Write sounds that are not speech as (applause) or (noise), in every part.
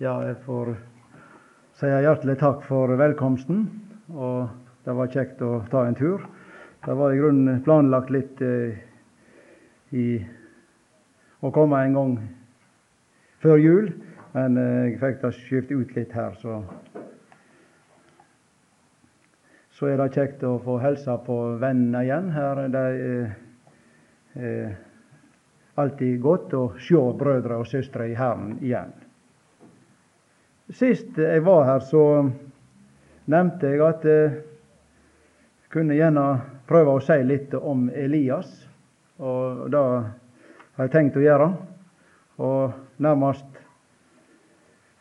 Ja, jeg får si hjertelig takk for velkomsten. Og det var kjekt å ta en tur. Det var i grunnen planlagt litt eh, i å komme en gang før jul, men eh, jeg fikk det skiftet ut litt her, så Så er det kjekt å få hilse på vennene igjen her. Det er eh, alltid godt å se brødre og søstre i Herren igjen. Sist jeg var her, så nevnte jeg at jeg kunne gjerne prøve å si litt om Elias. Og det har jeg tenkt å gjøre. Og nærmest,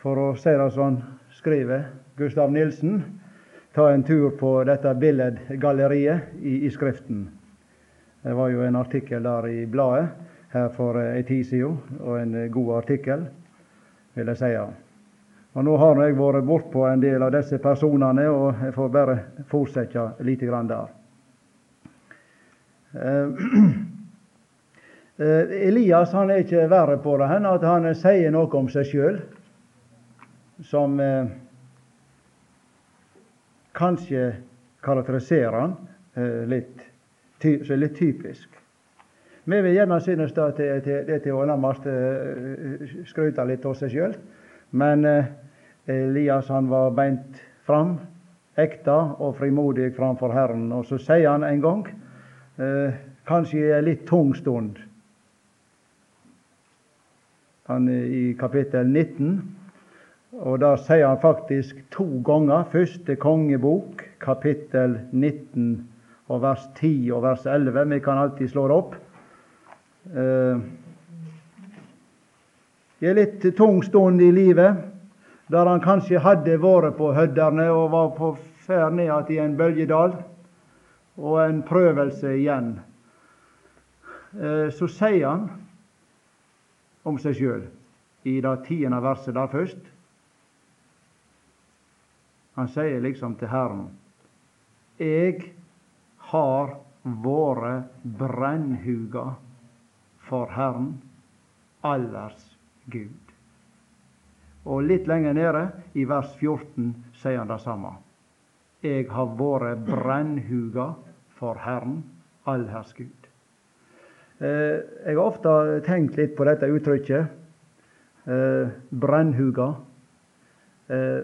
for å si det sånn, skriver Gustav Nilsen ta en tur på dette billedgalleriet i, i Skriften. Det var jo en artikkel der i bladet her for ei tid siden, og en god artikkel, vil jeg si. Og Nå har jeg vært bortpå en del av disse personene, og jeg får bare fortsette litt grann der. (clears throat) Elias han er ikke verre på det enn at han sier noe om seg sjøl som eh, kanskje karakteriserer han eh, litt, litt typisk. Vi vil gjerne synes det til, til, til, til å nærmest skryte litt av seg sjøl, men uh, Elias han var beint fram, ekte og frimodig framfor Herren. Og så sier han en gang, uh, kanskje i en litt tung stund, han i kapittel 19, og da sier han faktisk to ganger. Første kongebok, kapittel 19 og vers 10 og vers 11. Vi kan alltid slå det opp. Eh, I er litt tung stund i livet, der han kanskje hadde vært på hødderne og var på ferd ned igjen i en bølgedal, og en prøvelse igjen, eh, så sier han om seg sjøl i det tiende verset der først. Han sier liksom til Herren Jeg har vært brennhuga for Herren, allers Gud. Og litt lenger nede, i vers 14, sier han det samme. Jeg har vært brennhuga for Herren, allherrs Gud. Eh, jeg har ofte tenkt litt på dette uttrykket. Eh, brennhuga. Eh,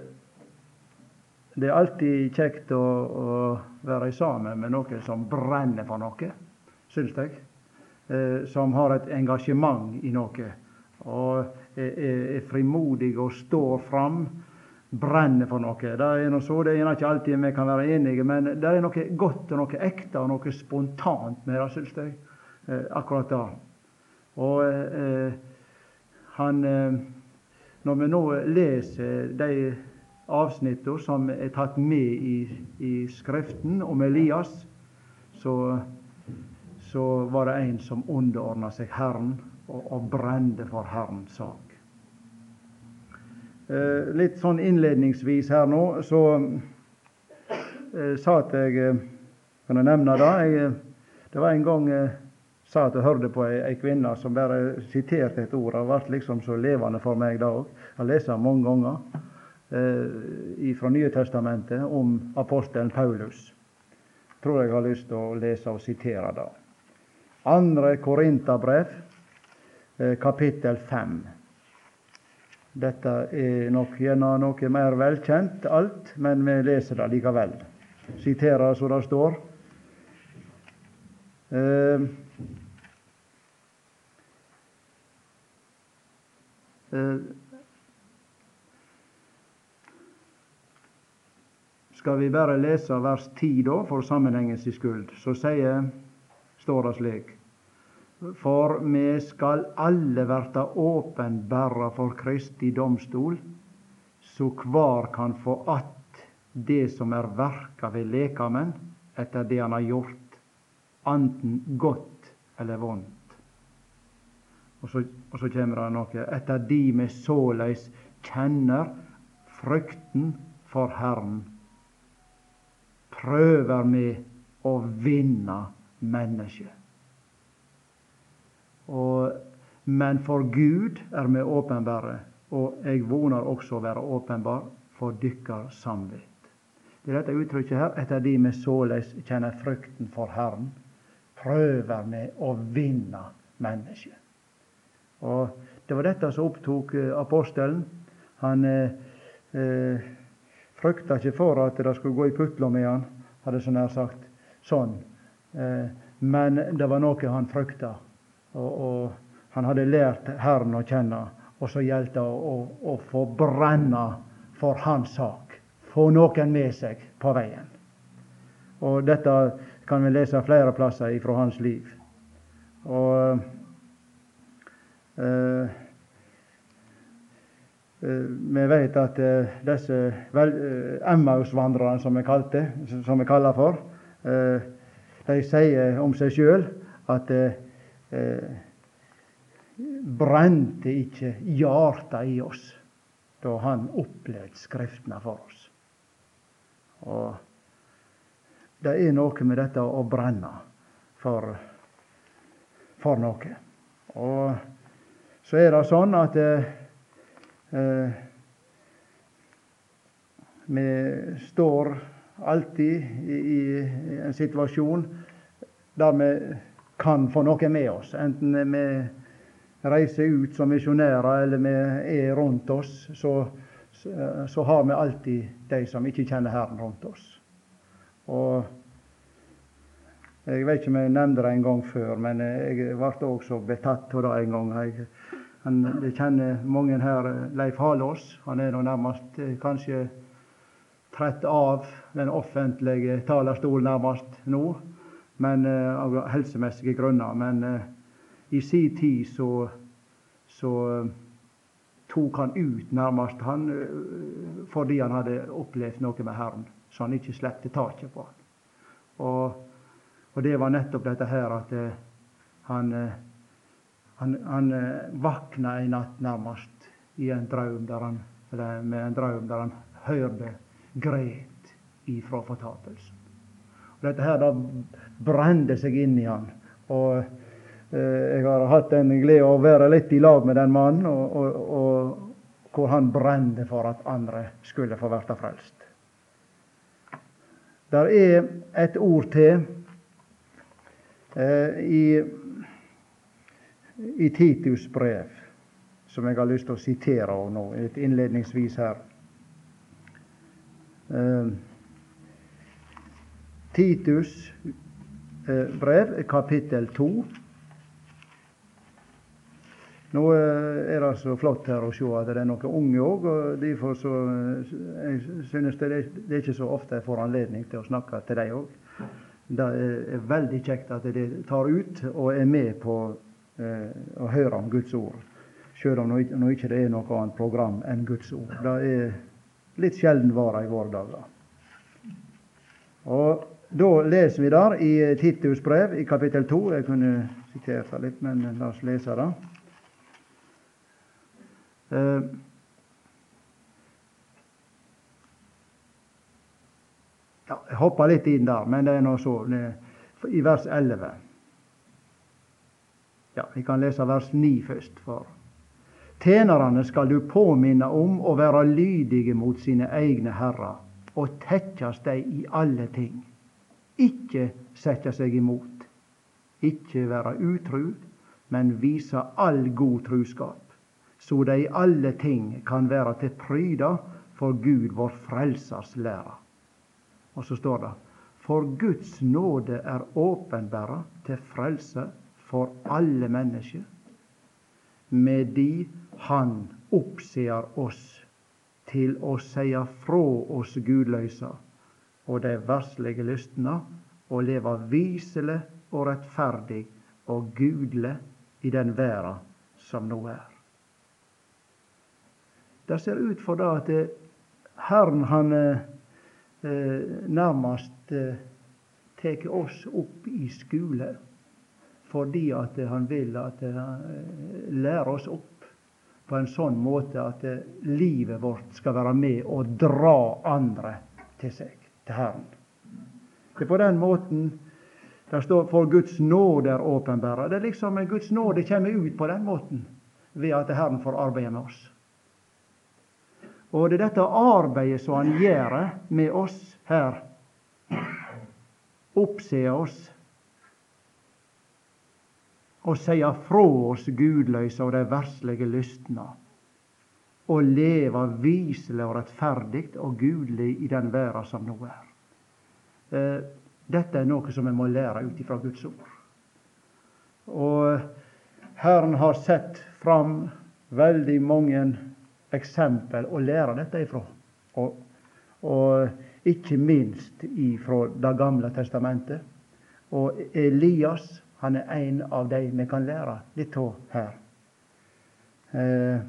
det er alltid kjekt å, å være sammen med noen som brenner for noe, syns jeg. som har et engasjement i noe. Og er, er frimodig og står fram. Brenner for noe. Det er noe så, det er ikke alltid vi kan være enige, men det er noe godt og noe ekte og noe spontant med det, syns jeg. Eh, akkurat da. Og eh, han eh, Når vi nå leser de avsnittene som er tatt med i, i Skriften om Elias, så, så var det en som underordna seg Herren og, og brende for Herrens sak. Eh, litt sånn innledningsvis her nå, så eh, sa at jeg eh, Kan jeg nevne det? Jeg, det var en gang sa at jeg hørte på ei, ei kvinne som bare siterte et ord. Det ble liksom så levende for meg da òg. Jeg har lest det mange ganger eh, fra Nye Testamentet om apostelen Paulus. Jeg tror jeg har lyst til å lese og sitere det. Andre Korinterbrev, eh, kapittel 5. Dette er nok gjerne noe mer velkjent alt, men vi leser det likevel. Siterer så det står. Eh, Eh, skal vi bare lese vers 10 da, for sammenhengens skyld, så sier, står det slik For vi skal alle verta åpenbæra for Kristi domstol, så kvar kan få att det som er verka ved lekamen, etter det han har gjort, anten godt eller vondt. Og så, og så kjem det noe etter de vi såleis kjenner frykten for Herren, prøver vi å vinne mennesket. Og, men for Gud er vi åpenbare, og jeg voner også å være åpenbar for dykkar samvitt. Det er dette uttrykket her, etter de vi såleis kjenner frykten for Herren, prøver vi å vinne mennesket. Og Det var dette som opptok eh, apostelen. Han eh, eh, frykta ikke for at det skulle gå i putler med han, hadde så nær sagt. Sånn. Eh, men det var noe han frykta. Og, og, han hadde lært Herren å kjenne. Og så gjaldt det å, å, å, få brenne for hans sak. Få noen med seg på veien. Og dette kan vi lese flere plasser fra hans liv. Og eh, eh vi vet at eh, disse Emmaus-vandrerne, som vi, kaller for, de sier om seg sjøl at brente ikke hjarta i oss da han opplevde Skriftene for oss. Og det er noe med dette å brenne for, for noe. Og så er det sånn at eh, vi står alltid i, i, en situasjon der vi kan få noe med oss. Enten vi reiser ut som misjonærer eller vi er rundt oss, så, så, har vi alltid de som ikke kjenner Herren rundt oss. Og Jeg vet ikke om jeg nevnte det en gang før, men jeg ble også betatt av det en gang. Jeg, han, jeg kjenner mange her. Leif Halås. Han er nå nærmest eh, kanskje trett av den offentlige talerstolen nærmest nå, men uh, av helsemessige grunner. Men uh, i sin tid så, så eh, tok han ut nærmest han eh, fordi han hadde opplevd noe med Herren så han ikke slepte taket på han. Og, og, det var nettopp dette her at uh, han, han, han vakna en natt nærmest i en drøm der han, med en drøm der han hørte gret ifra fortapelsen. Dette her da brende seg inn i han. og Eh, jeg har hatt den glede å være litt i lag med den mannen, og, og, og hvor han brende for at andre skulle få bli frelst. Der er et ord til eh, i, i Titus brev som jeg har lyst til å sitere nå, innledningsvis her. Eh, Titus eh, brev, kapittel 2. Nå eh, er det så flott her å se at det er noen unge òg. og derfor så, eh, jeg synes det, det er ikke så ofte jeg får anledning til å snakke til dem òg. Det er veldig kjekt at de tar ut og er med på eh, å høre om Guds ord. Selv om det nå ikke er noe annet program enn Guds ord. Det er litt sjelden vare i våre dager. Og Da leser vi der i Titus brev i kapittel 2. Jeg kunne sitert det litt, men la oss lese det. Eh, ja, jeg hoppa litt inn der, men det er nå så. I vers 11. Ja, Vi kan lese vers 9 først. for Tjenerne skal du påminne om å være lydige mot sine egne herrer, og tekkes dem i alle ting. Ikke sette seg imot. Ikke være utru, men vise all god truskap så de alle ting kan være til pryda for Gud vår Frelsers lære. Og så står det For Guds nåde er åpenbæra til frelse for alle mennesker, med de Han oppser oss til å seie frå oss gudløysa og de verslige lystene, og leve viselig og rettferdig og gudelig i den verda som nå er. Det ser ut for det at eh, Herren han eh, eh, nærmest eh, tar oss opp i skole fordi at han vil at han eh, lærer oss opp på en sånn måte at livet vårt skal være med og dra andre til seg, til Herren. Det er på den måten det står 'for Guds nåde er åpenbæra'. Det er liksom Guds nåde kommer ut på den måten ved at Herren får arbeide med oss. Og det er dette arbeidet som han gjør med oss her. Oppser oss og sier fra oss gudløse og de verslige lystna, og leve viselig og rettferdig og gudelig i den verda som nå er. Eh, dette er noe som vi må lære ut ifra Guds ord. Og Herren har sett fram veldig mange eksempel å lære dette ifra. Og, og ikke minst ifra Det gamle testamentet. Og Elias han er en av de vi kan lære litt av her. Eh,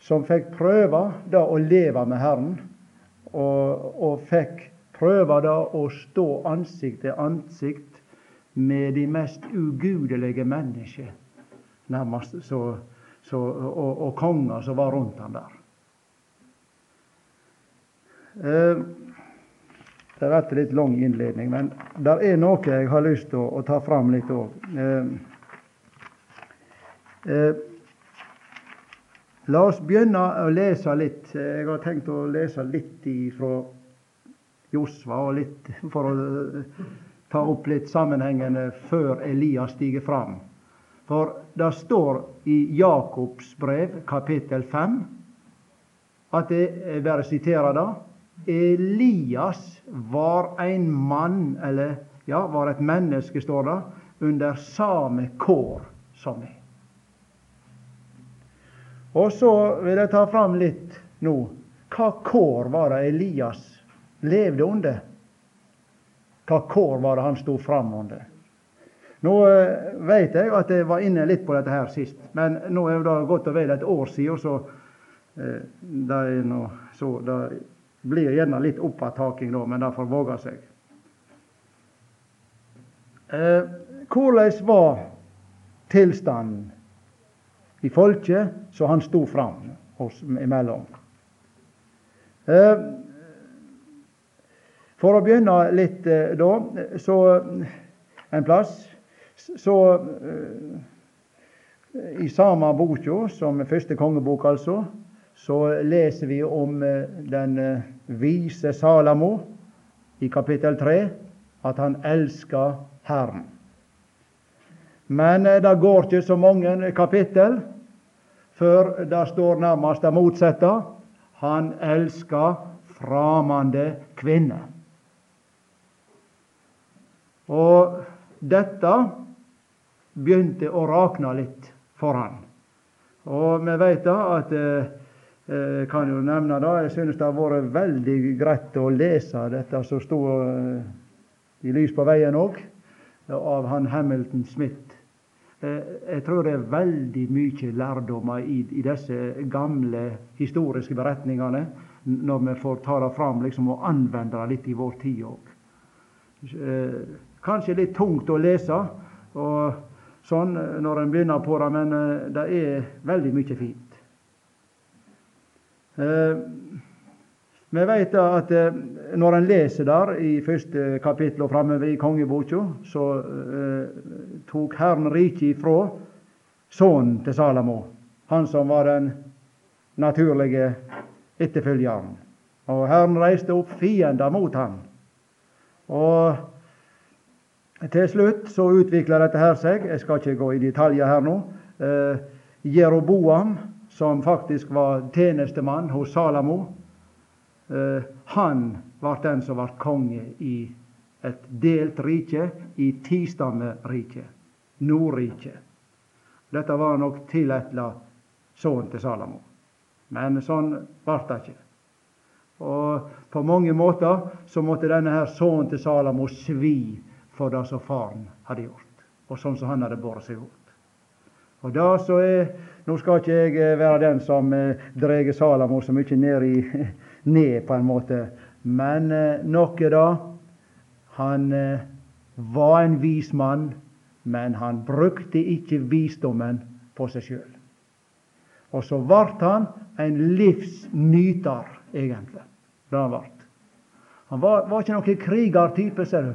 som fikk prøve det å leve med Herren, og, og fikk prøve det å stå ansikt til ansikt med de mest ugudelige mennesker, nærmest så, så, og, og konger som var rundt ham der. Eh, det er vært litt lang innledning, men det er noe jeg har lyst til å, å ta fram litt òg. Eh, eh, la oss begynne å lese litt. Jeg har tenkt å lese litt fra Josva, og litt for å ta opp litt sammenhengende før Elias stiger fram. For det står i Jakobs brev, kapittel 5, at jeg bare siterer det Elias var en mann, eller ja, var et menneske, står det, under samme kår som meg. Og så vil jeg ta fram litt nå. Hva kår var det Elias levde under? Hva kår var det han sto fram under? Nå eh, vet jeg at jeg var inne litt på dette her sist, men nå er det godt og vel et år siden, så eh, det nå så det blir gjerne litt oppattaking da, men det får våge seg. Eh, hvordan var tilstanden i folket så han sto fram oss imellom? Eh, for å begynne litt eh, da, så en plass så eh, I samme boka, som første kongebok, altså, så leser vi om eh, den eh, vise Salamo i kapittel 3, at han elsker Herren. Men eh, det går ikke så mange kapittel før det står nærmest det motsatte. Han elsker framande kvinne. Og dette begynte å rakne litt for han. Og vi vet da at eh, jeg eh, kan jo nevne det. Jeg synes det har vært veldig greit å lese dette som sto eh, i Lys på veien òg, av han Hamilton Smith. Eh, jeg tror det er veldig mye lærdommer i, i disse gamle historiske beretningene, når vi får ta det fram liksom, og anvende det litt i vår tid òg. Kanskje litt tungt å lese og sånn når en begynner på det, men det er veldig mye fint. Vi vet at eh, når en leser der i første kapittel og framover i kongeboka, så eh, tok Herren riket ifra sønnen til Salamo, han som var den naturlige etterfølgeren. Og Herren reiste opp fiender mot ham. Og til slutt så utvikla dette her seg. Jeg skal ikke gå i detaljer her nå. Eh, Jeroboam som faktisk var tjenestemann hos Salamo, han var den som ble konge i et delt rike, i tistammeriket, Nordriket. Dette var nok tilletla sønnen til Salamo. Men sånn ble det ikke. Og på mange måter så måtte denne her sønnen til Salamo svi for det som faren hadde gjort, og sånn som han hadde båret seg ut. Og da så er, Nå skal ikke jeg eh, være den som eh, drar Salamo så mye ned, i, (laughs) ned, på en måte. Men eh, noe da Han eh, var en vis mann, men han brukte ikke visdommen på seg sjøl. Og så ble han en livsnyter, egentlig. Det han ble. Han var, var ikke noen krigertype, ser du.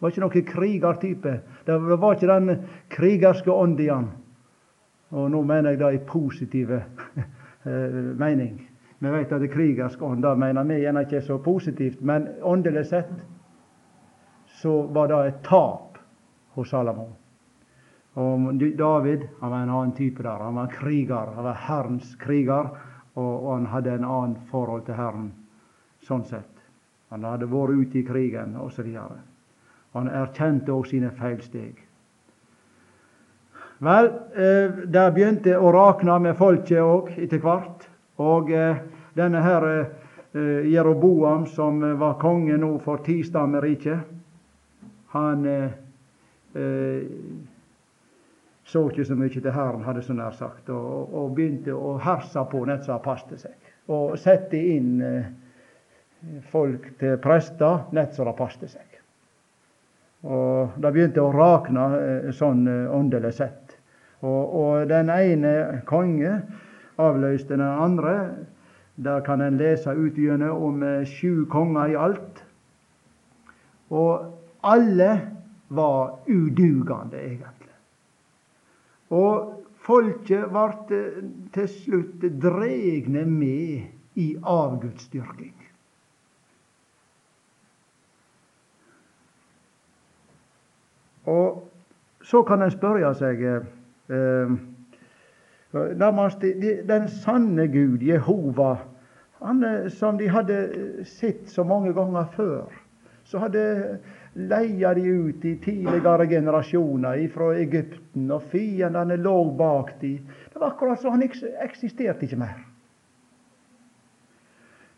Var ikke noen krigertype. Det var ikke den krigerske ånd i han. Og nå mener jeg det i positive (laughs) eh, mening. Vi vet at det krigersk ånd det mener vi gjerne ikke er så positivt, men åndelig sett så var det et tap hos Salomo. Og David han var en annen type der. Han var kriger. Han var Herrens kriger, og han hadde en annen forhold til Herren sånn sett. Han hadde vært ute i krigen osv. Han erkjente òg sine feilsteg. Vel, eh, der begynte å rakne med folket òg etter hvert. Og eh, denne her eh, Jeroboam, som var konge nå for Tistammeriket, han eh, eh, så ikke så mye til Herren, hadde så nær sagt, og, og begynte å herse på nett som paste seg. Og sette inn eh, folk til prester nett som det passet seg. Og det begynte å rakne eh, sånn eh, åndelig sett. Og, og, den ene konge avløste den andre. Der kan en lese utgjennom om eh, sju konger i alt. Og alle var udugende, egentlig. Og folket ble til slutt dregne med i avgudsdyrking. Og så kan en spørre seg eh, nærmest Den sanne Gud, Jehova, han, eh, som de hadde sett så mange ganger før, så hadde leia de ut i tidligere generasjoner fra Egypten, og fiendene lå bak de. Det var akkurat som han eksisterte ikke mer.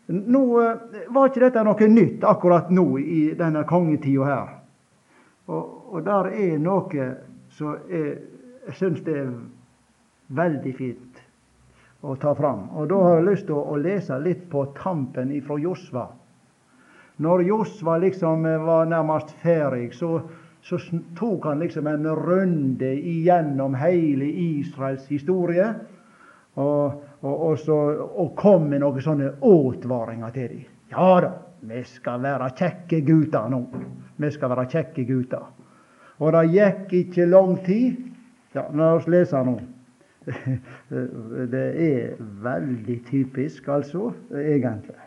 Nå eh, var ikke dette noe nytt akkurat nå i denne kongetida her. Og, og der er noe som jeg syns det er veldig fint å ta fram. Og da har jeg lyst til å, lese litt på tampen ifra Josva. Når Josva liksom eh, var nærmest ferdig, så, så tok han liksom en runde igjennom hele Israels historie. Og, og, og, så, og kom med noen sånne advaringer til dem. Ja da, vi skal være kjekke gutter nå. Vi skal være kjekke gutter. Og det gikk ikke lang tid. Ja, La oss lese nå. (laughs) Det er veldig typisk, altså, egentlig.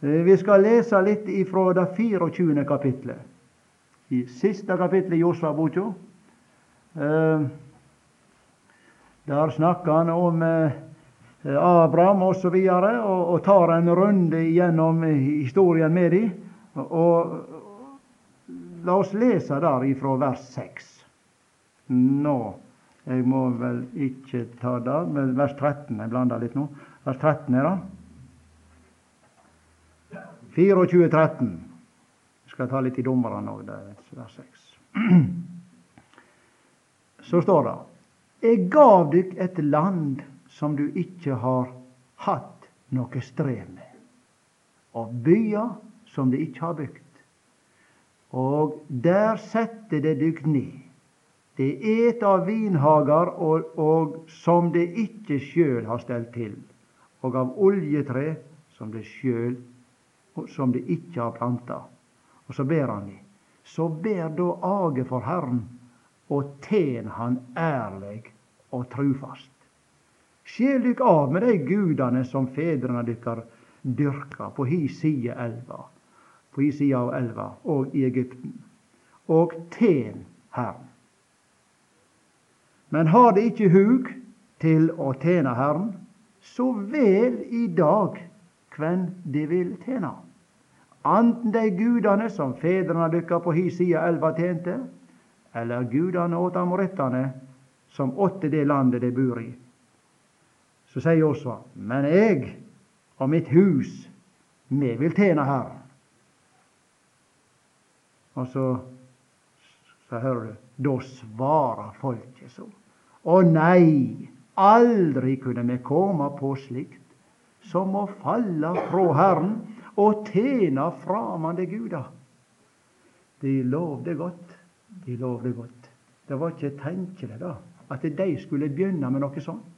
Eh, vi skal lese litt ifra det 24. kapitlet. I siste kapittel i Josva-boka. Eh, der snakker han om eh, Abraham osv. Og, så og, og tar en runde gjennom historien med dem. Og la oss lese der ifra vers 6. Nå Jeg må vel ikke ta det, men vers 13. Jeg blander litt nå. Vers 13 er det. 24.13. Jeg skal ta litt i dommerne òg, vers 6. (clears throat) Så står det Jeg gav dykk et land som du ikke har hatt noe strev med, og byer som de ikke har bygd. Og der sette det dykk ned. Det et av vinhager og, og som det ikke sjøl har stelt til, og av oljetre som det sjøl som de ikke har planta. Og så ber han de. Så ber da age for Herren, og ten Han ærleg og trufast. Skjel dykk av med de gudane som fedrene dykkar dyrka på hi side elva, på hi side av elva og i Egypten, og ten Herren. Men har de ikke hug til å tjene Herren, så vel i dag hvem de vil tjene. Anten de gudene som fedrene dykka på hi side elva tjente, eller gudene åt amorettene som åtte det landet de bor i. Så sier Josva, men jeg og mitt hus, vi vil tjene Herren. Og så, så hører du, da svarer folket så. Å nei, aldri kunne vi komme på slikt som å falle fra Herren og tjene framande guder. De lovde godt. De lovde godt. Det var ikke tenkelig da, at de skulle begynne med noe sånt.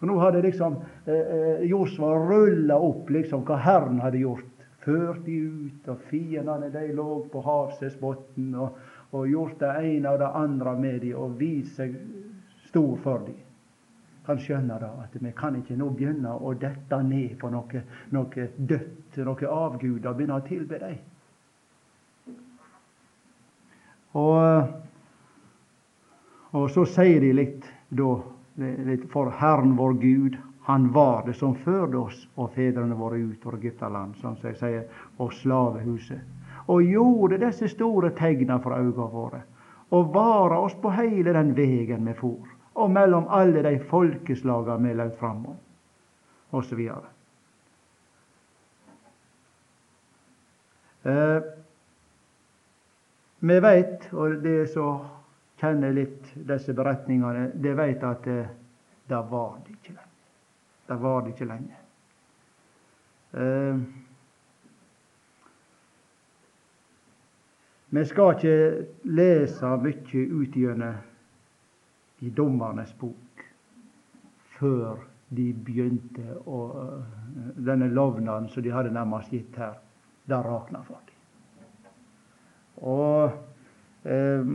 Og Nå hadde liksom eh, eh Josva rulla opp liksom hva Herren hadde gjort. Ført de ut, og fiendene de lå på havsesbotn, og, og gjort det ene og det andre med dem og vist seg stor for dem. kan skjønne da, at vi kan ikke nå begynne å dette ned på noe, noe dødt, noe avgud, og begynne å tilbe dem. Og, og så sier de litt da litt, For Herren vår Gud, Han var det som førte oss og fedrene våre ut av Egyptaland, som jeg sier, og slavehuset, og gjorde disse store tegna for øynene våre, og vara oss på hele den vegen vi for og mellom alle de folkeslaga vi laut framom, osv. Eh, vi veit, og det som kjenner litt disse beretningene, det veit at eh, det var det ikke lenge. Det var det ikke lenge. Eh, vi skal ikke lese mye ut gjennom i Dommernes bok før de begynte å Denne lovnaden som de hadde nærmest gitt her, det rakna for dem. Og eh,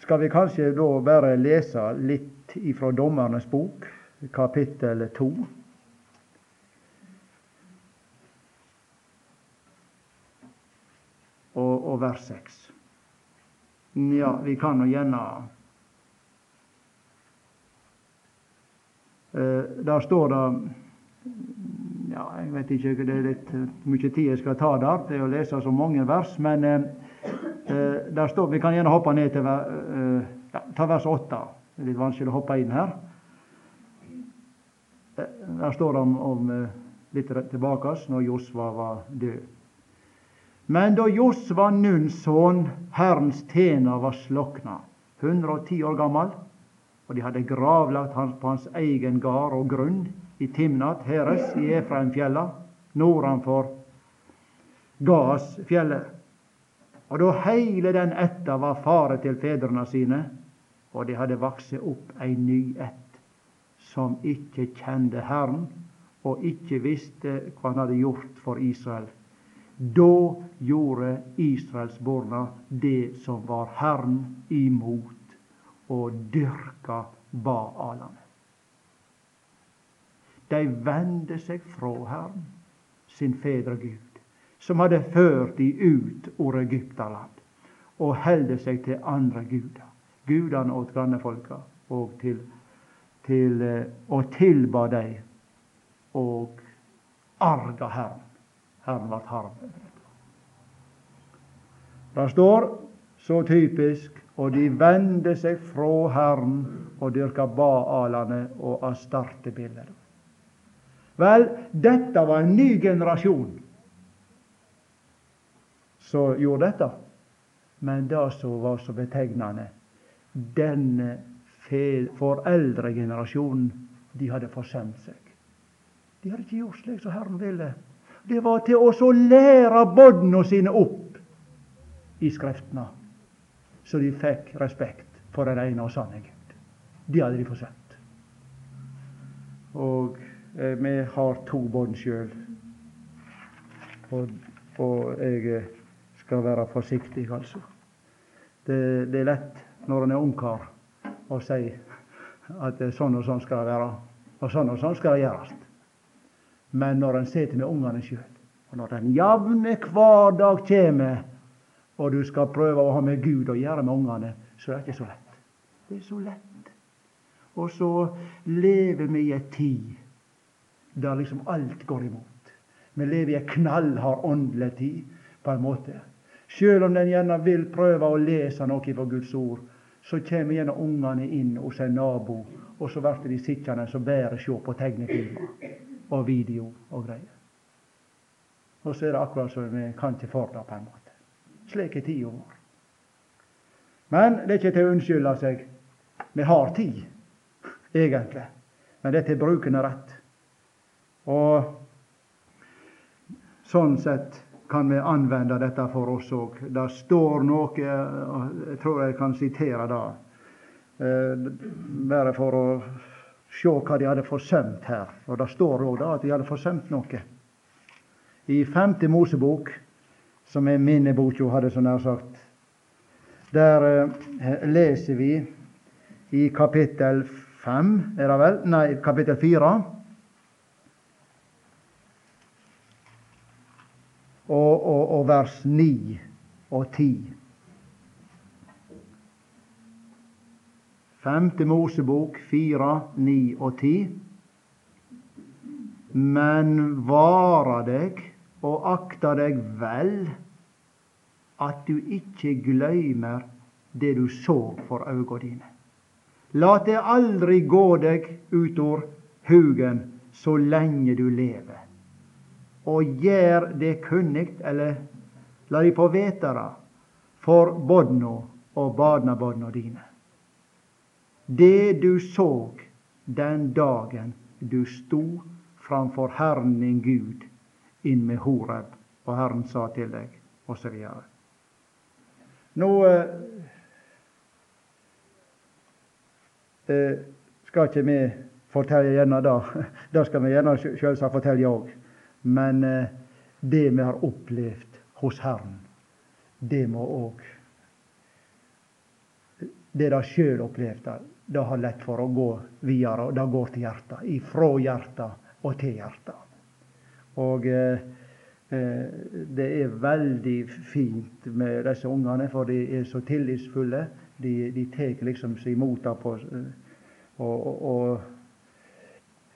skal vi kanskje da bare lese litt ifra Dommernes bok, kapittel to. Og, og vers 6. Ja, vi kan nå gjerne Eh, der står det ja, Jeg vet ikke, det er litt eh, mye tid jeg skal ta der til å lese så mange vers. Men eh, der står Vi kan gjerne hoppe ned til ja, ta vers 8. Det er litt vanskelig å hoppe inn her. Der står det om, om litt tilbake når Josva var død. Men da Josva, Nuns Herrens tjener, var slokna, 110 år gammel, og de hadde gravlagt hans på hans egen gard og grunn i Timnat Heres i Efraimfjella, nordanfor Gasfjellet. Og da heile den ætta var fare til fedrene sine, og de hadde vokst opp ei ny ett som ikke kjente Herren, og ikke visste hva han hadde gjort for Israel. Da gjorde israelsborna det som var Herren imot og dyrka Baalane. De vende seg fra Herren, sin fedre Gud, som hadde ført de ut ur Egyptaland, og helde seg til andre guder, gudene åt grannefolka, og til, til, eh, og tilba dem og arga Herren. Herren vart harm. Det står så typisk og de vende seg fra Herren og dyrka Baalane og Astarte-bilder. Vel, dette var en ny generasjon som gjorde dette. Men det som var så betegnende, denne foreldregenerasjonen, de hadde forsømt seg. De hadde ikke gjort slik som Herren ville. Det var til oss å lære båndene sine opp i Skriftene så de fikk respekt for den ene og sanne Gud. Det hadde de forsømt. Og eh, vi har to barn sjøl. Og, og, jeg eh, skal være forsiktig, altså. Det, det er lett når en er ungkar å si at sånn og sånn skal det være, og sånn og sånn skal det gjøres. Men når en sitter med ungene sjøl, og når den jevne hver dag kommer og du skal prøve å ha med Gud å gjøre med ungene, så er det ikke så lett. Det er så lett. Og så lever vi i ei tid der liksom alt går imot. Vi lever i ei knallhard åndelig tid, på en måte. Sjøl om den gjerne vil prøve å lese noe fra Guds ord, så kommer gjerne ungene inn hos en nabo, og så blir de sittende og bare se på tegnefilmer og video og greier. Og så er det akkurat som vi kan ikke for det, på en måte. Slik er tida vår. Men det er ikke til å unnskylde seg. Vi har tid, egentlig. Men det er til brukende rett. Og sånn sett kan vi anvende dette for oss òg. Det står noe Jeg tror jeg kan sitere det. Eh, bare for å se hva de hadde forsømt her. Og det står òg at de hadde forsømt noe. I 5. Mosebok som er minneboka, hadde så nær sagt. Der eh, leser vi i kapittel 5, er det vel? Nei, kapittel 4. Og, og, og vers 9 og 10. Femte Mosebok 4, 9 og 10. Men vara deg og akta deg vel at du ikke gløymer det du så for auga dine. Lat det aldri gå deg utor hugen så lenge du lever. Og gjer det kunnig, eller la de få vite for bodna og barnabodna dine. Det du såg den dagen du sto framfor Herren din Gud inn med Horeb, og Herren sa til deg, osv. Nå eh, eh, skal ikke vi fortelle gjerne det. (laughs) Det skal vi gjerne selvsagt fortelle òg. Men eh, det vi har opplevd hos Herren, det må òg Det de sjøl opplevde, det har lett for å gå videre, og det går til hjertet. Ifra hjertet og til hjertet. Og eh, eh, det er veldig fint med disse ungene, for de er så tillitsfulle. De, de tar liksom imot det på eh, og, og, og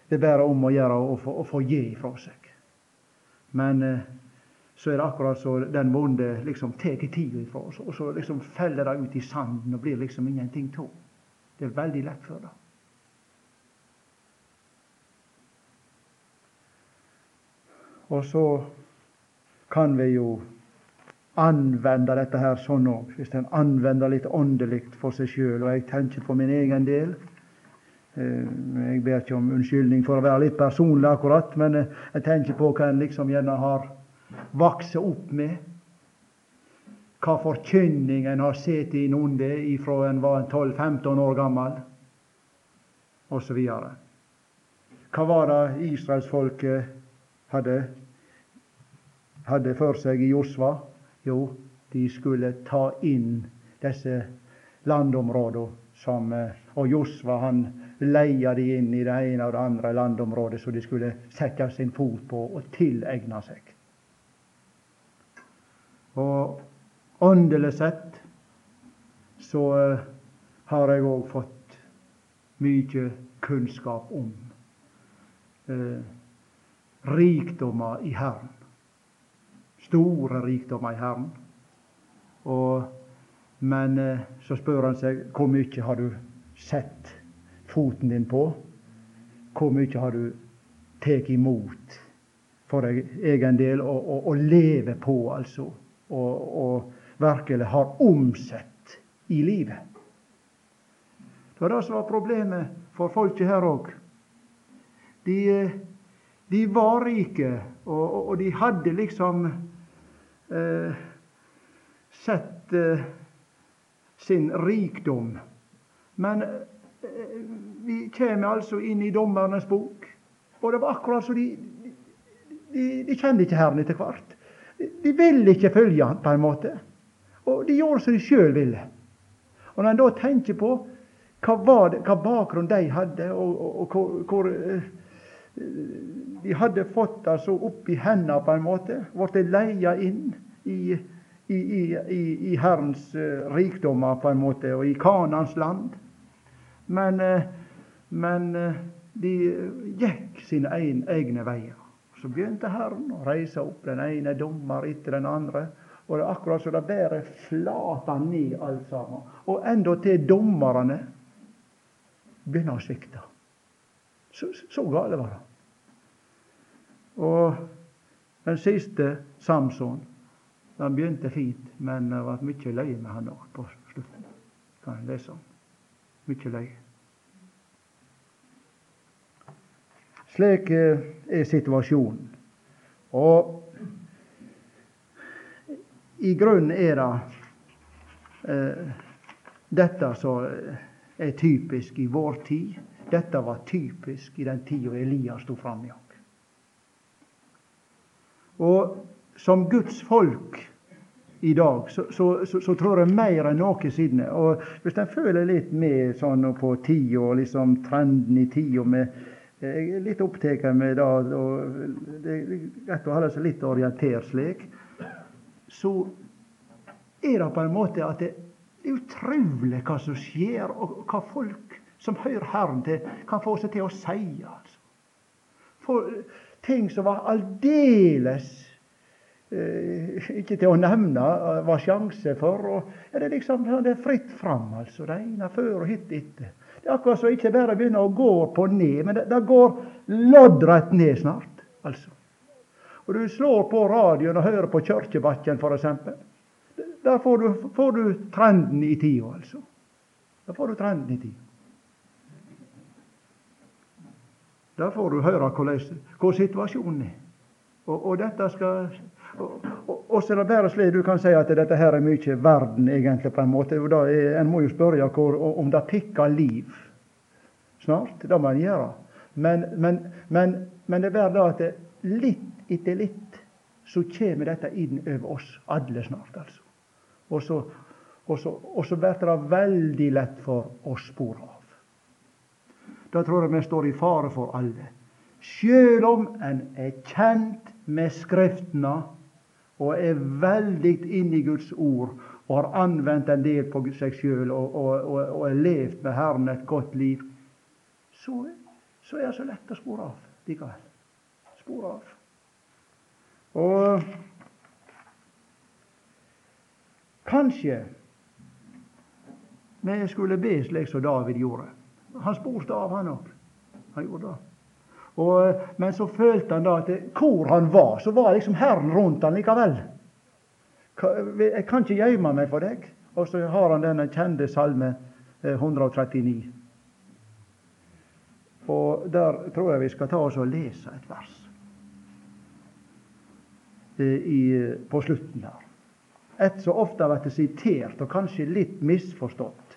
det er bare om å gjøre å få, å få gi ifra seg. Men eh, så er det akkurat så den vonde liksom tar tida ifra oss, og så liksom feller det ut i sanden og blir liksom ingenting av. Det er veldig lett for det. Og så kan vi jo anvende dette her sånn òg, hvis en anvender litt åndelig for seg sjøl. Og jeg tenker på min egen del. Eh, jeg ber ikke om unnskyldning for å være litt personlig akkurat, men eh, jeg tenker på hva en liksom gjerne har vokst opp med. Hva forkynning en har sett innunder ifra en var 12-15 år gammel, osv. Hva var det israelsfolket hadde, hadde for seg i Josva? Jo, de skulle ta inn disse landområdene som eh, Og Josva han leia de inn i det ene og det andre landområdet så de skulle sette sin fot på og tilegne seg. Og åndelig sett så uh, har jeg òg fått mye kunnskap om eh, rikdommer i Herren. Store rikdommer i Herren. Og, men eh, så spør han seg hvor mye har du sett foten din på? Hvor mye har du tatt imot for deg egen del å leve på, altså? Og, og virkelig har omsett i livet? Det var det som var problemet for folket her òg. De, de, var rike, og, og, de hadde liksom eh, sett eh, sin rikdom. Men vi kommer altså inn i Dommernes bok, og det var akkurat så de, de, de kjente ikke Herren etter hvert. De, de ville ikke følge Han på en måte. Og de gjorde som de sjøl ville. Og når en da tenker på hva, det, hva bakgrunn de hadde, og, hvor eh, de hadde fått altså opp i hendene på en måte, blitt leia inn i, i, i, i Herrens uh, rikdommer på en måte, og i Kanans land. Men, eh, men eh, de gikk sine egne veier. Så begynte Herren å reise opp den ene dommer etter den andre. Og det er akkurat så det bare flata ned alt sammen. Og endatil dommerne begynner å svikte. Så, så gale var det. Og den siste, Samson, han begynte fint, men det ble mye løye med han òg på slutten. Kan jeg lese om mye løye. Slik eh, er situasjonen. Og i grunnen er det eh, dette som er typisk i vår tid. Dette var typisk i den tida Elias sto fram i. Og som Guds folk i dag, så, så, så, så tror jeg mer enn noensinne. Og hvis en føler litt med sånn på tida, liksom trenden i tida med Jeg er litt opptatt med det, det er greit å holde seg litt orientert slik. Så er det på en måte at det er utrolig hva som skjer, og hva folk som hører Herren til, kan få seg til å si. altså. For ting som var aldeles eh, ikke til å nevne eh, var sjanse for. og ja, Det er liksom det er fritt fram, altså. Det ene før og hit etter. Det er akkurat som ikke bare begynner å gå på ned, men det, det går loddrett ned snart. altså. Og du slår på radioen og hører på Kirkebakken, f.eks. Der får du, får du trenden i tida, altså. Der får du trenden i tida. Der får du høre hvor situasjonen er. Og, og dette skal og, og, og så er det bare slik du kan si at dette her er mye verden, egentlig, på en måte. og da er, En må jo spørre hvor, om det pikker liv snart. Det må en gjøre. Men, men, men, men det er bare det at litt etter litt så kommer dette inn over oss alle snart, altså. Og så, og så, og så blir det veldig lett for å spore av. Da tror jeg vi står i fare for alle. Sjøl om en er kjent med Skriftene og er veldig inne i Guds ord og har anvendt en del på seg sjøl og, og, og er levd med Herren et godt liv, så, så er det så lett å spore av likevel. Spore av. Og kanskje vi skulle be slik som David gjorde. Han spurte av, han òg. Han gjorde det. Og, men så følte han da at hvor han var, så var liksom Herren rundt han likevel. Jeg kan ikke gjemme meg for deg. Og så har han denne kjente salme 139. Eh, og der tror jeg vi skal ta oss og lese et vers i, på slutten her. Et som ofte har vært sitert, og kanskje litt misforstått.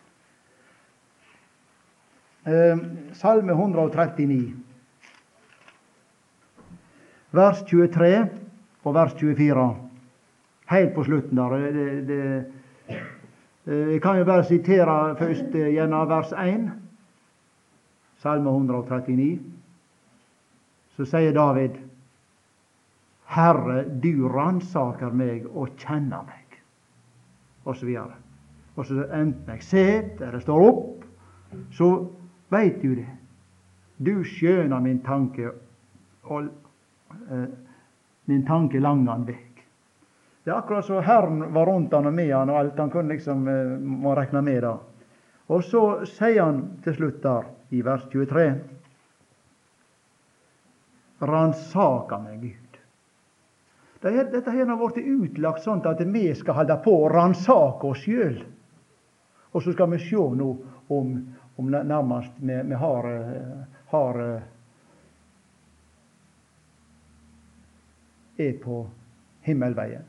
Eh, salme 139, vers 23 og vers 24. Helt på slutten der. Det, det, eh, jeg kan jo bare sitere først eh, gjennom vers 1. Salme 139. Så sier David Herre, du ransaker meg og kjenner meg. Og så videre. Og så enten jeg sitter eller står opp, så Veit du det? Du skjønner min tanke, og eh, min tanke langan vekk. Det er akkurat så Herren var rundt han og med han, og alt han kunne liksom eh, må rekne med det. Og så sier han til slutt der, i vers 23 Ransaka meg, Gud. Dette her har blitt utlagt sånn at vi skal holde på å ransake oss sjøl. Og så skal vi se nå om, om nærmest vi, vi har, eh, har eh, er på himmelveien,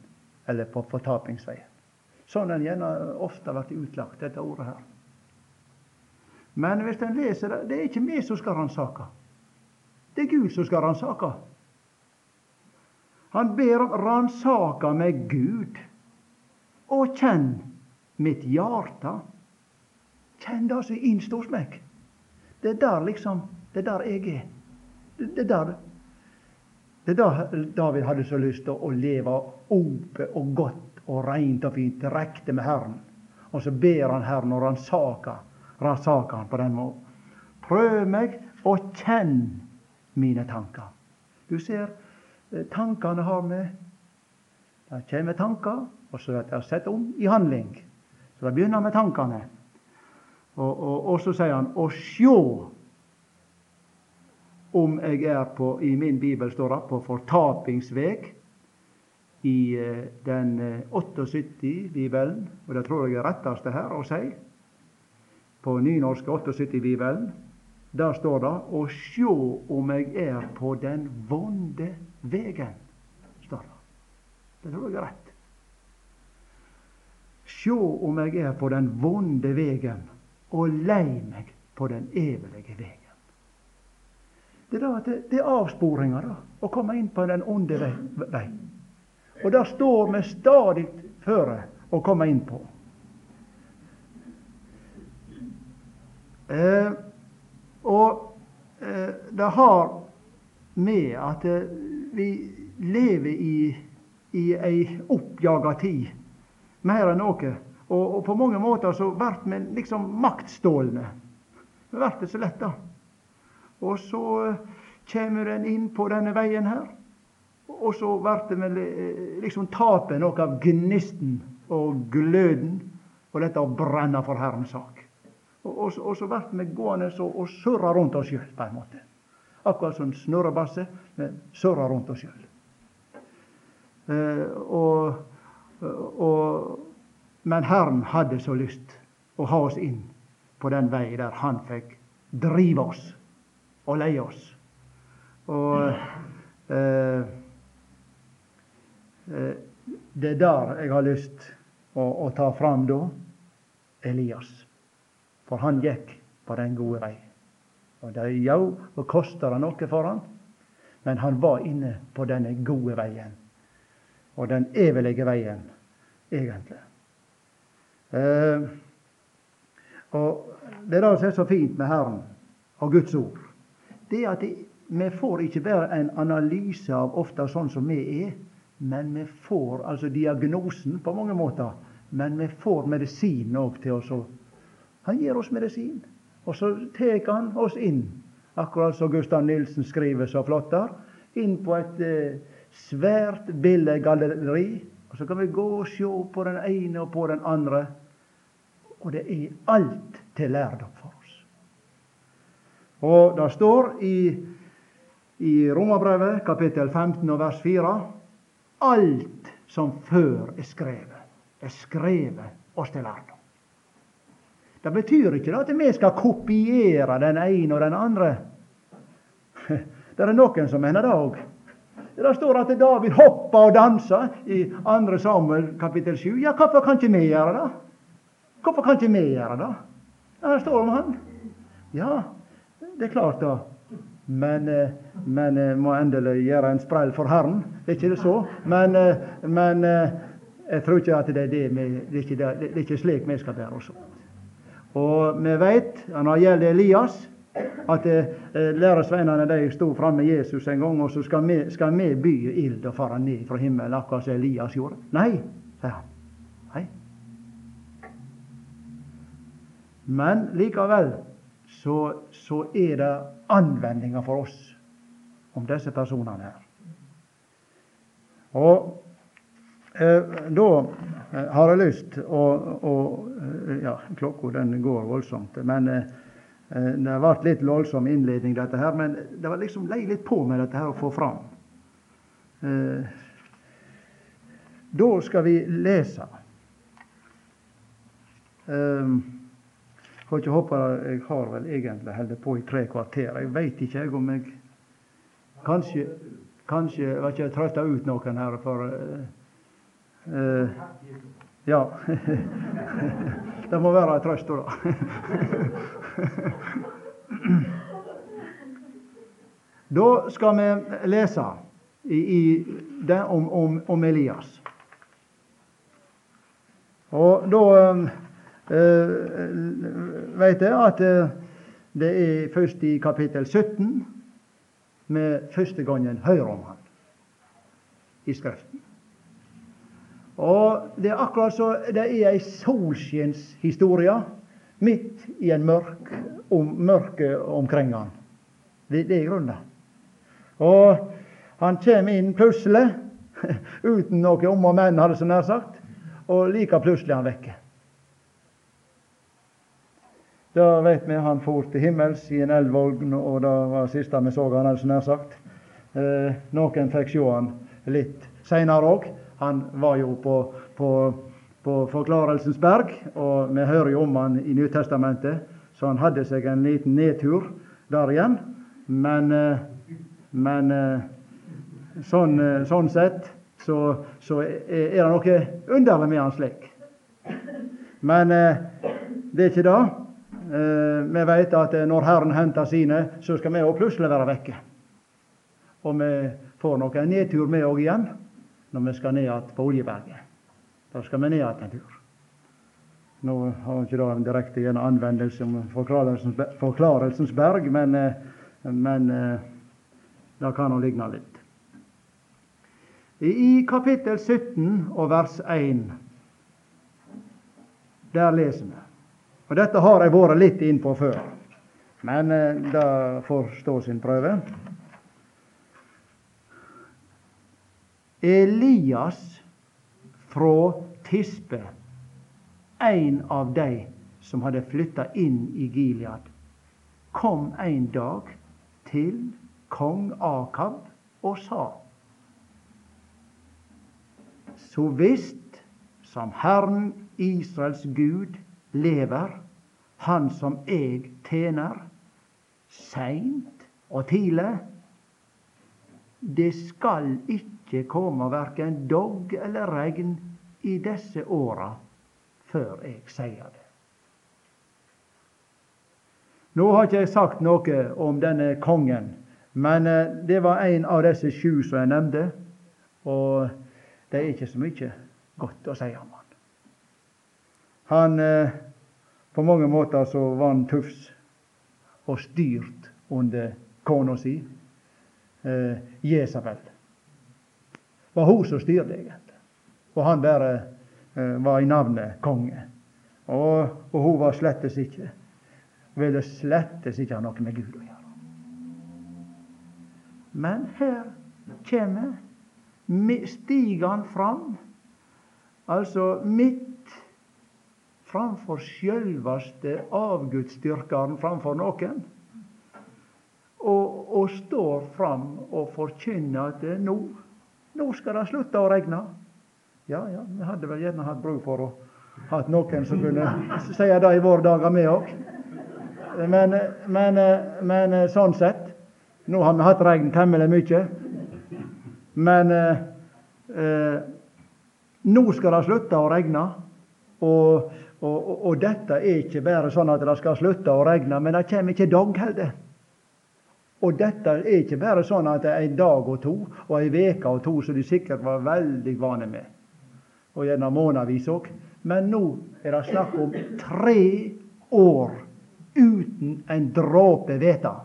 eller på fortapingsveien. Sånn en gjerne ofte blir utlagt, dette ordet her. Men hvis en leser det, det er ikke vi som skal ransake. Det er Gud som skal ransake. Han ber om 'ransaka meg, Gud, og kjenn mitt hjarta'. Kjenn det som er hos meg. Det er der liksom Det er der jeg er. Det, det er der det er da David hadde så lyst til å leve ope og godt og reint og fint direkte med Herren. Og så ber han Herren og ransaker han på den måten. Prøv meg og kjenn mine tanker. Du ser, tankene har vi Det kommer tanker, og så blir de satt om i handling. Så det begynner med tankene. Og, og, og så sier han 'å sjå om jeg er på I min bibel står det på fortapingsveg i eh, den 78-bibelen, eh, og det tror jeg er retteste her å si. På nynorske 78-bibelen, der står det 'å sjå om jeg er på den vonde vegen'. står Det tror jeg er rett. Sjå om jeg er på den vonde vegen og lei meg på den evige vegen. Det er, det, det er avsporinga, da. Å komme inn på den onde vei. Og det står vi stadig føre å komme inn på. Eh, og eh, det har med at eh, vi lever i, i ei oppjaga tid, mer enn noe. Og, og, på mange måter så blir vi liksom maktstålne. Det blir det så lett. Og så eh, kommer en inn på denne veien her. Og så blir det eh, liksom taper noe av gnisten og gløden og dette å brenne for Herrens sak. Og, og, og så blir vi gående og surre rundt oss sjøl, på en måte. Akkurat som snurrebasse. Surrer rundt oss sjøl. Eh, og, men Herren hadde så lyst å ha oss inn på den vei der Han fikk drive oss og leie oss. Og eh, eh, det er der jeg har lyst å, å ta fram da Elias. For han gikk på den gode vei. Og det jo, og koster det noe for han, men han var inne på denne gode veien. Og den evige veien, egentlig. Eh, og Det er det som er så fint med Herren og Guds ord. Det er at vi får ikke bare en analyse av ofte sånn som vi er, men vi får altså diagnosen på mange måter. Men vi får medisinen òg til oss. Han gir oss medisin. Og så tar han oss inn, akkurat som Gustav Nilsen skriver så flott der, inn på et eh, svært billedgalleri. Og så kan vi gå og se på den ene og på den andre. Og det er alt til lærdom for oss. Og det står i, i Romerbrevet kapittel 15 og vers 4 alt som før er skrevet, er skrevet oss til lærdom. Det betyr ikke at vi skal kopiere den ene og den andre. (laughs) Det er noen som mener det òg. Det står at David hoppa og dansa i 2. Samuel kapittel 7. Ja, hvorfor kan ikke vi gjøre det? Hvorfor kan ikke vi gjøre det? Det står om han. Ja, det er klart, da. Men, eh, men eh, må endelig gjøre en sprell for Herren. Det er ikke det så. Men, eh, men jeg tror ikke at det er, det, vi, det, er ikke, det er ikke slik vi skal bære oss opp. Og vi veit, når det gjelder Elias, at eh, læresveinene de sto framme med Jesus en gang, og så skal vi, skal vi by ild og fare ned fra himmelen, akkurat som Elias gjorde. Nei, sier han. Nei. Men likevel så, så er det anvendinger for oss om disse personene her. Og eh, da Eh, har jeg lyst å, å eh, Ja, klokka den går voldsomt. Men eh, det ble litt voldsom innledning, dette her. Men det var liksom lei litt på med dette her å få fram. Da skal vi lese. Får ikke håpe Jeg har vel egentlig holdt på i tre kvarter. Jeg veit ikke jeg om jeg Kanskje, kanskje vet ikke, jeg trøtta ut noen her. for Uh, ja. (laughs) det må være ei trøst, da. (laughs) da skal vi lese i, i det om, om, om, Elias. Og da eh, veit jeg at uh, det er først i kapittel 17 vi første gangen hører om han i Skriften. Og Det er akkurat så det er ei solskinnshistorie midt i en mørk om, mørke omkring han. Det, det er grunnen. Og han kommer inn plutselig, (laughs) uten noe om og men, hadde jeg nær sagt, og like plutselig er han vekke. Da vet vi han for til himmels i en elvvogn, og det var siste vi så han, hadde jeg nær sagt. Eh, noen fikk se han litt seinere òg. Han var jo på, på, på Forklarelsens berg, og vi hører jo om han i Nytestamentet, så han hadde seg en liten nedtur der igjen. Men, eh, men eh, sånn, eh, sånn, sett så, så, er det noe underlig med han slik. Men det er ikke det. Vi vet at når Herren henter sine, så skal vi òg plutselig være vekke. Og vi får nok en nedtur, vi òg igjen når vi skal ned igjen på Oljeberget. Da skal vi ned igjen en tur. Nå har ikke det en direkte anvendelse om forklarelsens, forklarelsens berg, men, men det kan nå ligne litt. I kapittel 17 og vers 1, der leser vi Og dette har jeg vært litt innpå før, men eh, det får stå sin prøve. Elias fra Tispe, en av de som hadde flytta inn i Gilead, kom en dag til kong Akab og sa så visst som Herren Israels Gud lever, Han som eg tjener, seint og tidlig, det skal ikke komme verken dogg eller regn i disse åra før eg sier det. Nå har ikke jeg sagt noe om denne kongen, men eh, det var en av disse sju som jeg nevnte. Og det er ikke så mye godt å si om han. Han eh, På mange måter så var han tufs og styrt under kona si, eh, Jesabel. Var hun som styrte, egentlig. Og han bare eh, var i navnet konge. Og, og hun var slettes ikke ville slettes ikke ha noe med Gud å gjøre. Men her kommer stiger fram, altså midt framfor sjølvaste avgudsdyrkeren framfor noen, og, og, står fram og forkynner at nå, nå skal det slutte å regne. Ja, ja, vi hadde vel gjerne hatt bruk for å ha noen som kunne si det i våre dager, vi òg. Men, men, men, sånn sett Nå har vi hatt regn temmelig mye. Men eh, eh, nå skal det slutte å regne. Og, og, og, dette er ikke bare sånn at det skal slutte å regne, men det kommer ikke dag heller. Og dette er ikke bare sånn at det er en dag og to, og en uke og to, som de sikkert var veldig vane med. Og gjerne månedvis òg. Men nå er det snakk om tre år uten en dråpe hvete.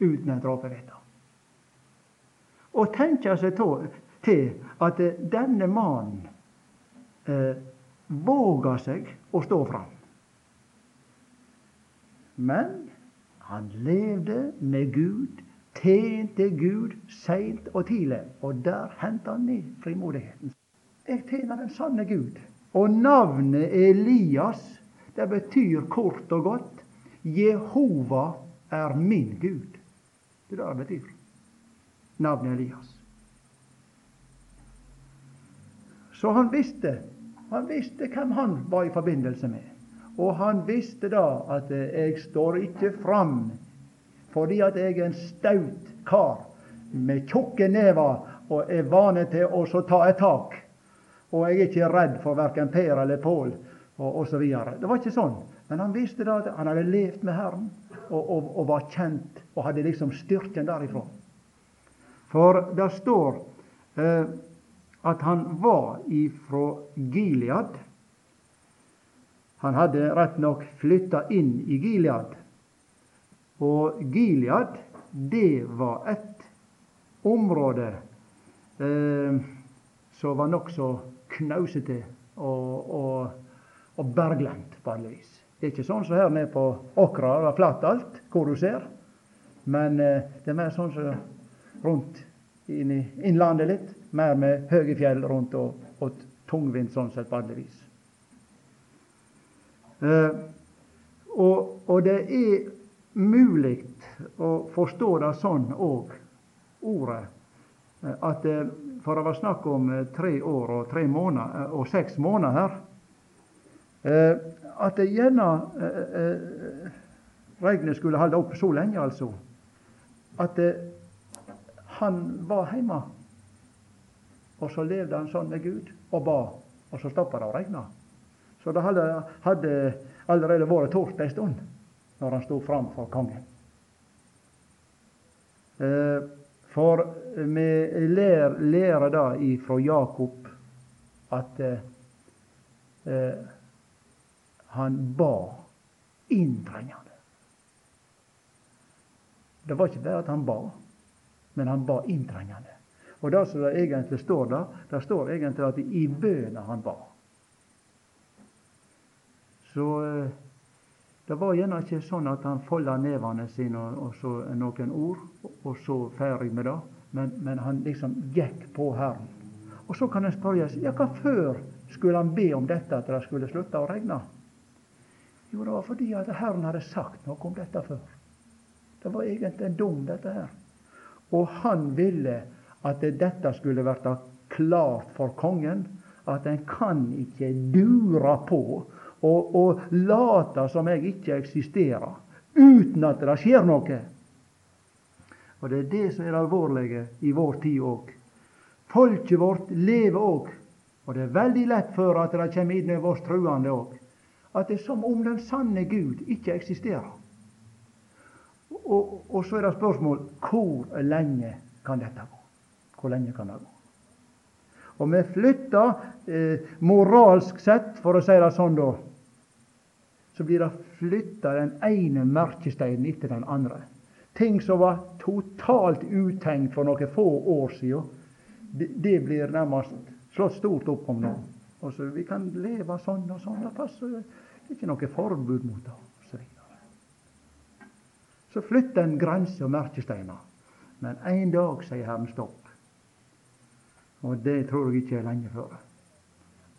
Uten en dråpe hvete og tenke seg til at denne mannen eh, våga seg å stå fram. Men han levde med Gud, tjente Gud seint og tidlig, og der henta han ned frimodigheten. Jeg tjener den sanne Gud. Og navnet Elias, det betyr kort og godt Jehova er min Gud. Det er det det betyr navnet Elias. Så han visste han visste hvem han var i forbindelse med. Og han visste da at jeg står ikke fram fordi at jeg er en staut kar med tjukke never og er vane til å ta et tak. Og jeg er ikke redd for verken Per eller Pål og osv. Det var ikke sånn. Men han visste da at han hadde levd med Herren og, og, og var kjent og hadde liksom styrken derifra. For det står eh, at han var ifra Gilead. Han hadde rett nok flytta inn i Gilead. Og Gilead, det var et område eh, som var nokså knausete og, og, og berglendt på. Det er ikke sånn som her nede på Åkra, det er flatt alt, hvor du ser. Men eh, det er mer sånn som rundt inn i innlandet litt. Mer med høye fjell rundt og, og tungvint sånn sett på alle vis. Eh, og, og, det er mulig å forstå det sånn òg, ordet, eh, at eh, for det var snakk om eh, tre år og tre måneder og seks måneder her, at det gjerne regnet skulle holde opp så lenge, altså. At han var hjemme. Og så levde han sånn med Gud og ba, og så stoppa det å regne. Så det hadde, hadde allerede vært tort ei stund når han stod fram for kongen. Eh, for vi lærer, lærer det ifra Jakob at eh, eh, han ba inntrengende. Det var ikke bare at han ba, men han ba inntrengende. Og det som det egentlig står der, det står egentlig at i bønna han ba. Så eh, det var gjerne ikke sånn at han folda nevene sine og, og, så noen ord, og så ferdig med det. Men, men han liksom gikk på Herren. Og så kan en spørre seg ja, hva før skulle han be om dette, at det skulle slutte å regne? Jo, det var fordi at Herren hadde sagt noe om dette før. Det var egentlig en dom, dette her. Og han ville at dette skulle bli klart for kongen. At en kan ikke dure på og, og late som jeg ikke eksisterer, uten at det skjer noe. Og Det er det som er det alvorlige i vår tid òg. Folket vårt lever òg, og det er veldig lett for at det kommer inn i oss truende òg, at det er som om den sanne Gud ikke eksisterer. Og, og så er det spørsmål hvor lenge kan dette gå? Hvor lenge kan det gå? Og vi flytter eh, moralsk sett, for å si det sånn, da, så blir det flytta den ene merkesteinen etter den andre. Ting som var totalt utenkt for noen få år siden, det, det blir nærmest slått stort opp om nå. Og Vi kan leve sånn og sånn. Det passer det er ikke noe forbud mot det. Så, så flytter en grenser og merkesteiner. Men en dag sier Herren stopp. Og det tror jeg ikke er lenge før.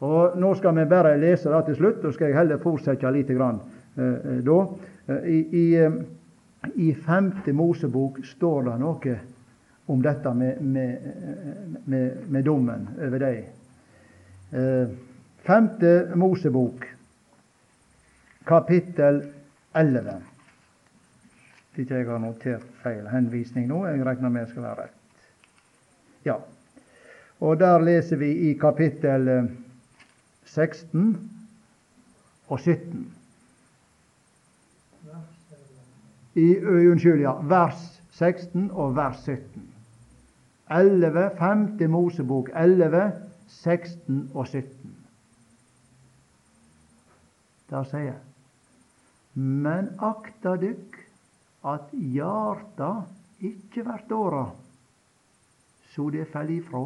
Og Nå skal vi bare lese det til slutt, og skal jeg heller fortsette litt grann, eh, da. Eh, I, i, eh, I, femte Mosebok står det noe om dette med, med, med, med dommen over deg. Eh, femte Mosebok, kapittel 11. Hvis jeg har notert feil henvisning nå. Jeg regner med det skal være rett. Ja. Og der leser vi i kapittel 11 16 og 17. I, unnskyld, ja. Vers 16 og vers 17. 11, 5. Mosebok 11, 16 og 17. Der sier jeg Men akta dykk at hjarta ikke vert åra, så det fell ifrå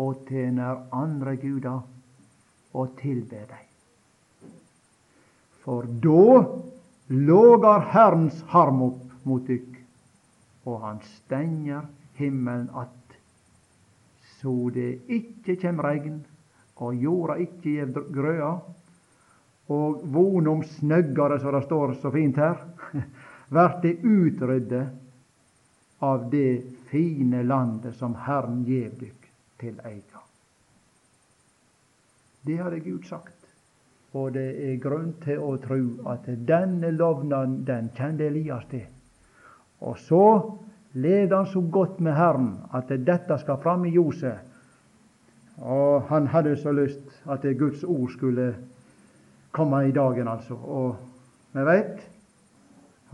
og tener andre guder og tilbe deg. For da lågar Herrens harm opp mot dykk, og han stenger himmelen att, så det ikke kjem regn, og jorda ikke gjev grøa, og vonom snøggare, som det står så fint her, (laughs) vert det utrydde av det fine landet som Herren gjev dykk til eiga. Det hadde Gud sagt. Og det er grunn til å tro at denne lovnaden, den kjente Elias til. Og så leder han så godt med Herren at dette skal fram i ljoset. Og han hadde så lyst at Guds ord skulle komme i dagen, altså. Og vi veit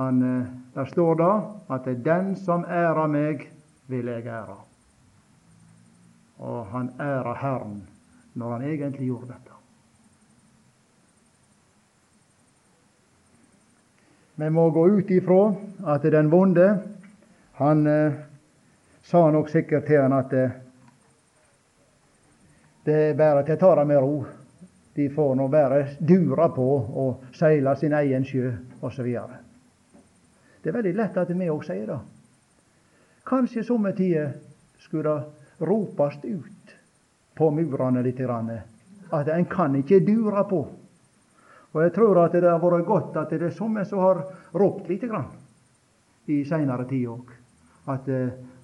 eh, Der står da at 'den som ærer meg, vil jeg ære'. Og han ærer Herren når han egentlig gjorde dette. Vi må gå ut ifra at den vonde, han eh, sa nok sikkert til han at eh, det er bare til å ta det med ro. De får nå bare dura på og seile sin egen sjø, osv. Det er veldig lett at vi òg sier det. Kanskje somme tider skulle det ropes ut på murene litt. At en kan ikke dura på. Og jeg tror at det har vært godt at det er somme som har ropt lite grann i seinere tid òg. At,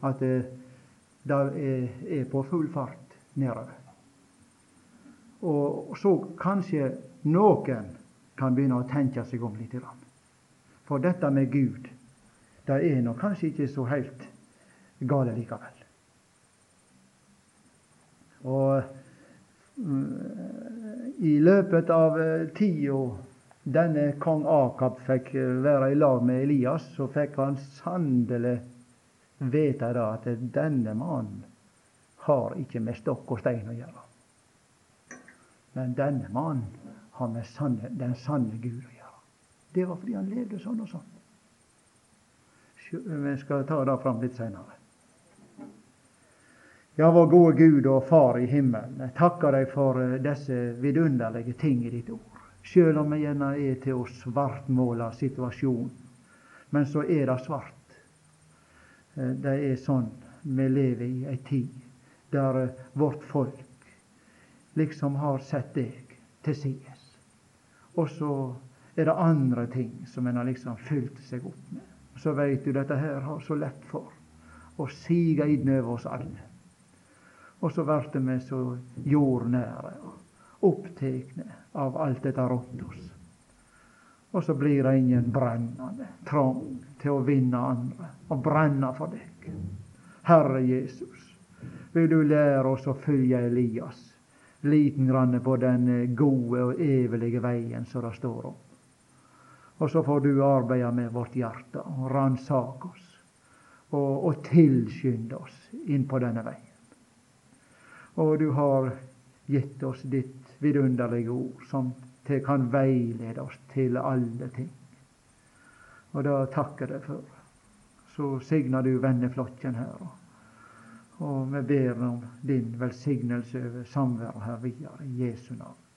at det er på full fart nedover. Og så kanskje noen kan begynne å tenke seg om litt. For dette med Gud, det er nå kanskje ikke så helt gale likevel. Og mm, i løpet av eh, tida denne kong Akab fikk eh, være i lag med Elias, så fikk han sannelig vite at denne mannen har ikke med stokk og stein å gjøre. Men denne mannen har med sanne, den sanne Gud å gjøre. Det var fordi han levde sånn og sånn. Vi skal ta det fram litt seinere. Ja, vår gode Gud og Far i himmelen, jeg takker deg for eh, disse vidunderlige ting i ditt ord. Sjøl om vi gjerne er til å svartmåle situasjonen, men så er det svart. Eh, det er sånn vi lever i ei tid der eh, vårt folk liksom har sett deg til sides. Og så er det andre ting som en har liksom fylt seg opp med. Så veit du dette her har så lett for å sige inn over oss alle. Og så blir vi så jordnære og opptekne av alt dette rundt oss. Og så blir det ingen brennende trang til å vinne andre og brenne for deg. Herre Jesus, vil du lære oss å følge Elias liten grann på den gode og evige veien som det står om. Og så får du arbeide med vårt hjerte og ransake oss og, og tilskynde oss inn på denne veien. Og du har gitt oss ditt vidunderlige ord, som kan veilede oss til alle ting. Og det takker jeg for. Så signer du venneflokken her. Og vi ber om din velsignelse over samværet her videre. I Jesu navn.